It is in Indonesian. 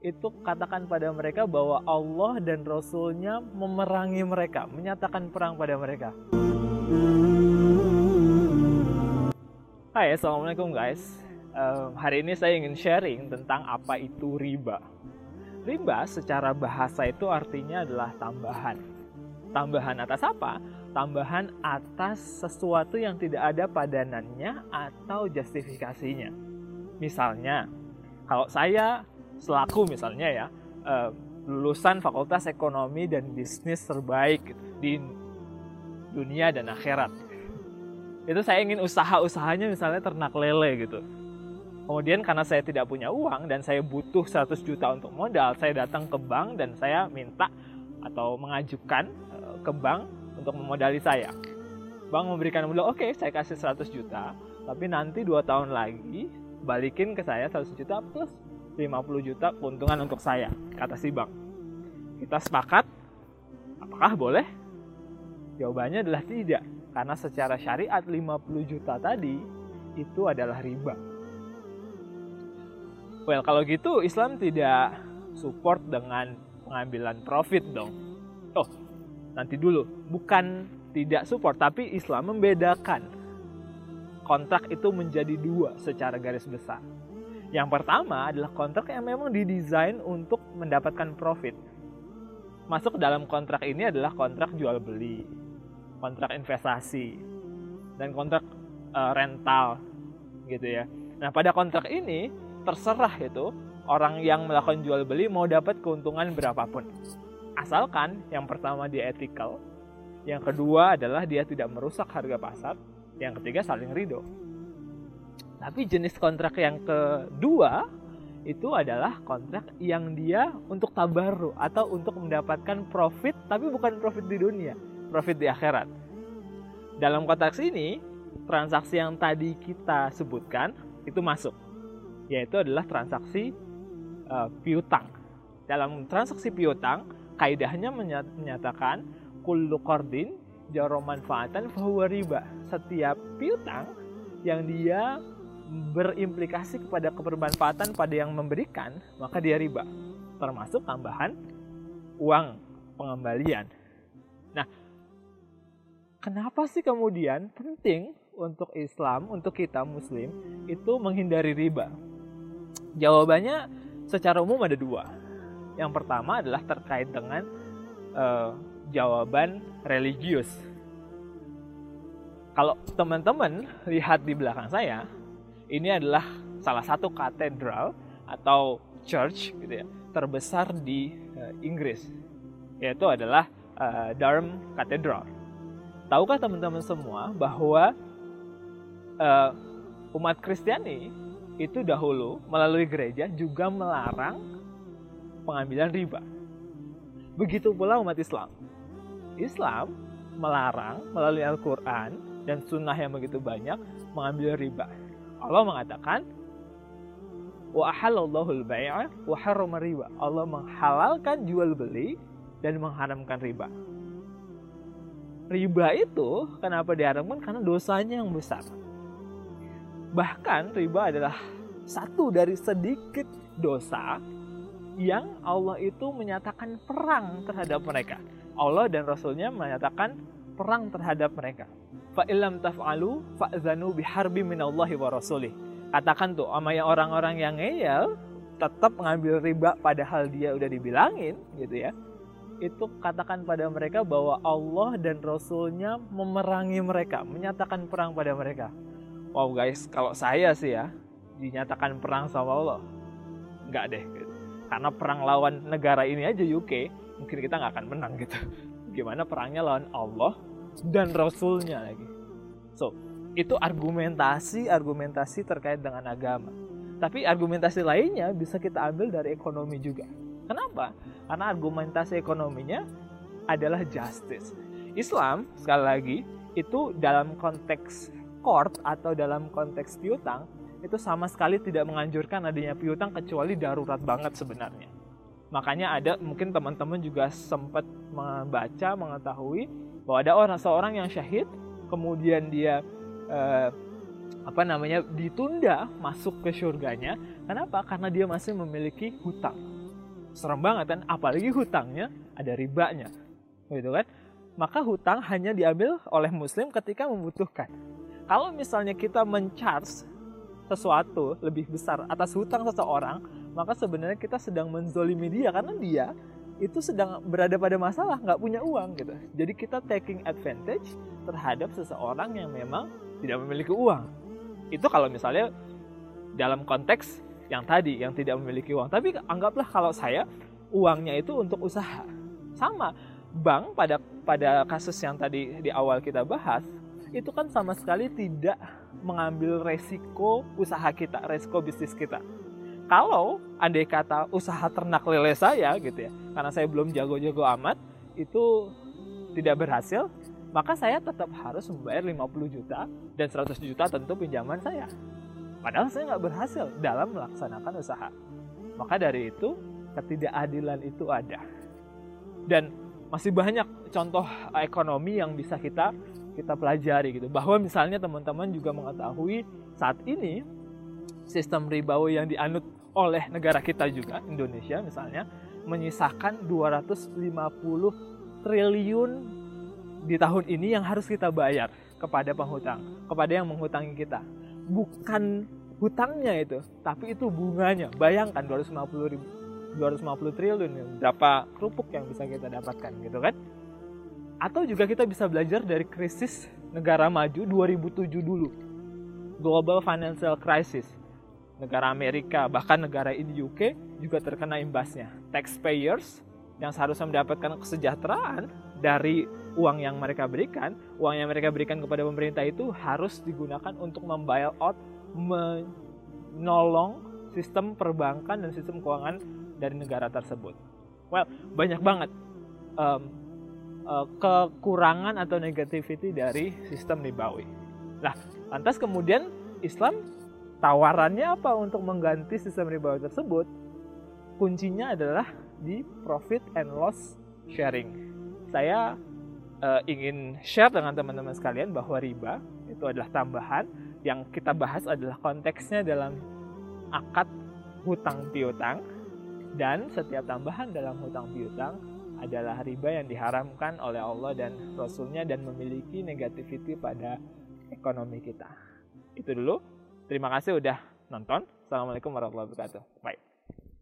itu katakan pada mereka bahwa Allah dan Rasulnya memerangi mereka, menyatakan perang pada mereka. Hai, Assalamualaikum guys. Uh, hari ini saya ingin sharing tentang apa itu riba. Riba secara bahasa itu artinya adalah tambahan. Tambahan atas apa? Tambahan atas sesuatu yang tidak ada padanannya atau justifikasinya. Misalnya, kalau saya selaku misalnya ya uh, lulusan Fakultas Ekonomi dan Bisnis terbaik gitu, di dunia dan akhirat. Itu saya ingin usaha-usahanya misalnya ternak lele gitu. Kemudian karena saya tidak punya uang dan saya butuh 100 juta untuk modal, saya datang ke bank dan saya minta atau mengajukan eh, ke bank untuk memodali saya. Bank memberikan modal, oke okay, saya kasih 100 juta, tapi nanti dua tahun lagi balikin ke saya 100 juta plus 50 juta keuntungan untuk saya, kata si bank. Kita sepakat, apakah boleh? Jawabannya adalah tidak, karena secara syariat 50 juta tadi itu adalah riba. Well, kalau gitu Islam tidak support dengan pengambilan profit dong. Oh, nanti dulu, bukan tidak support, tapi Islam membedakan kontrak itu menjadi dua secara garis besar. Yang pertama adalah kontrak yang memang didesain untuk mendapatkan profit. Masuk dalam kontrak ini adalah kontrak jual beli, kontrak investasi, dan kontrak uh, rental gitu ya. Nah, pada kontrak ini terserah itu orang yang melakukan jual beli mau dapat keuntungan berapapun. Asalkan yang pertama dia ethical, yang kedua adalah dia tidak merusak harga pasar, yang ketiga saling ridho. Tapi jenis kontrak yang kedua itu adalah kontrak yang dia untuk tabaru atau untuk mendapatkan profit tapi bukan profit di dunia, profit di akhirat. Dalam kontrak ini, transaksi yang tadi kita sebutkan itu masuk, yaitu adalah transaksi uh, piutang. Dalam transaksi piutang, kaidahnya menyatakan kullu qardin jaro manfaatan fahuwa riba. Setiap piutang yang dia berimplikasi kepada kebermanfaatan pada yang memberikan, maka dia riba. Termasuk tambahan uang pengembalian. Nah, kenapa sih kemudian penting untuk Islam, untuk kita Muslim, itu menghindari riba? Jawabannya secara umum ada dua. Yang pertama adalah terkait dengan uh, jawaban religius. Kalau teman-teman lihat di belakang saya, ini adalah salah satu katedral atau church gitu ya terbesar di uh, Inggris yaitu adalah uh, Durham Cathedral. Tahukah teman-teman semua bahwa uh, umat Kristiani itu dahulu melalui gereja juga melarang pengambilan riba. Begitu pula umat Islam. Islam melarang melalui Al-Quran dan sunnah yang begitu banyak mengambil riba. Allah mengatakan wa ahallallahu al-bai'a wa harrama riba. Allah menghalalkan jual beli dan mengharamkan riba. Riba itu kenapa diharamkan? Karena dosanya yang besar. Bahkan riba adalah satu dari sedikit dosa yang Allah itu menyatakan perang terhadap mereka. Allah dan Rasulnya menyatakan perang terhadap mereka fa illam taf'alu fa'zanu biharbi minallahi wa rasulih. Katakan tuh sama orang-orang yang ngeyel tetap mengambil riba padahal dia udah dibilangin gitu ya. Itu katakan pada mereka bahwa Allah dan Rasulnya memerangi mereka, menyatakan perang pada mereka. Wow guys, kalau saya sih ya dinyatakan perang sama Allah, nggak deh. Gitu. Karena perang lawan negara ini aja UK, mungkin kita nggak akan menang gitu. Gimana perangnya lawan Allah dan Rasulnya lagi. So, itu argumentasi-argumentasi terkait dengan agama. Tapi argumentasi lainnya bisa kita ambil dari ekonomi juga. Kenapa? Karena argumentasi ekonominya adalah justice. Islam, sekali lagi, itu dalam konteks court atau dalam konteks piutang, itu sama sekali tidak menganjurkan adanya piutang kecuali darurat banget sebenarnya. Makanya ada mungkin teman-teman juga sempat membaca, mengetahui bahwa ada orang seorang yang syahid kemudian dia eh, apa namanya ditunda masuk ke surganya. Kenapa? Karena dia masih memiliki hutang. Serem banget kan? Apalagi hutangnya ada ribanya. Gitu kan? Maka hutang hanya diambil oleh muslim ketika membutuhkan. Kalau misalnya kita mencharge sesuatu lebih besar atas hutang seseorang maka sebenarnya kita sedang menzolimi dia. Karena dia itu sedang berada pada masalah nggak punya uang gitu jadi kita taking advantage terhadap seseorang yang memang tidak memiliki uang itu kalau misalnya dalam konteks yang tadi yang tidak memiliki uang. Tapi anggaplah kalau saya uangnya itu untuk usaha. Sama bank pada pada kasus yang tadi di awal kita bahas itu kan sama sekali tidak mengambil resiko usaha kita, resiko bisnis kita. Kalau andai kata usaha ternak lele saya gitu ya, karena saya belum jago-jago amat, itu tidak berhasil, maka saya tetap harus membayar 50 juta dan 100 juta tentu pinjaman saya. Padahal saya nggak berhasil dalam melaksanakan usaha. Maka dari itu ketidakadilan itu ada. Dan masih banyak contoh ekonomi yang bisa kita kita pelajari gitu. Bahwa misalnya teman-teman juga mengetahui saat ini sistem ribawi yang dianut oleh negara kita juga Indonesia misalnya menyisakan 250 triliun di tahun ini yang harus kita bayar kepada penghutang, kepada yang menghutangi kita bukan hutangnya itu, tapi itu bunganya. Bayangkan 250 ribu, 250 triliun berapa kerupuk yang bisa kita dapatkan gitu kan? Atau juga kita bisa belajar dari krisis negara maju 2007 dulu. Global Financial Crisis. Negara Amerika, bahkan negara ini UK juga terkena imbasnya. Taxpayers yang seharusnya mendapatkan kesejahteraan dari uang yang mereka berikan, uang yang mereka berikan kepada pemerintah itu harus digunakan untuk membail out, menolong sistem perbankan dan sistem keuangan dari negara tersebut. Well, banyak banget um, uh, kekurangan atau negativity dari sistem ribawi. Nah, lantas kemudian Islam tawarannya apa untuk mengganti sistem ribawi tersebut? Kuncinya adalah di profit and loss sharing. Saya uh, ingin share dengan teman-teman sekalian bahwa riba itu adalah tambahan yang kita bahas adalah konteksnya dalam akad hutang piutang dan setiap tambahan dalam hutang piutang adalah riba yang diharamkan oleh Allah dan Rasulnya dan memiliki negativity pada ekonomi kita. Itu dulu. Terima kasih udah nonton. Assalamualaikum warahmatullahi wabarakatuh. Bye.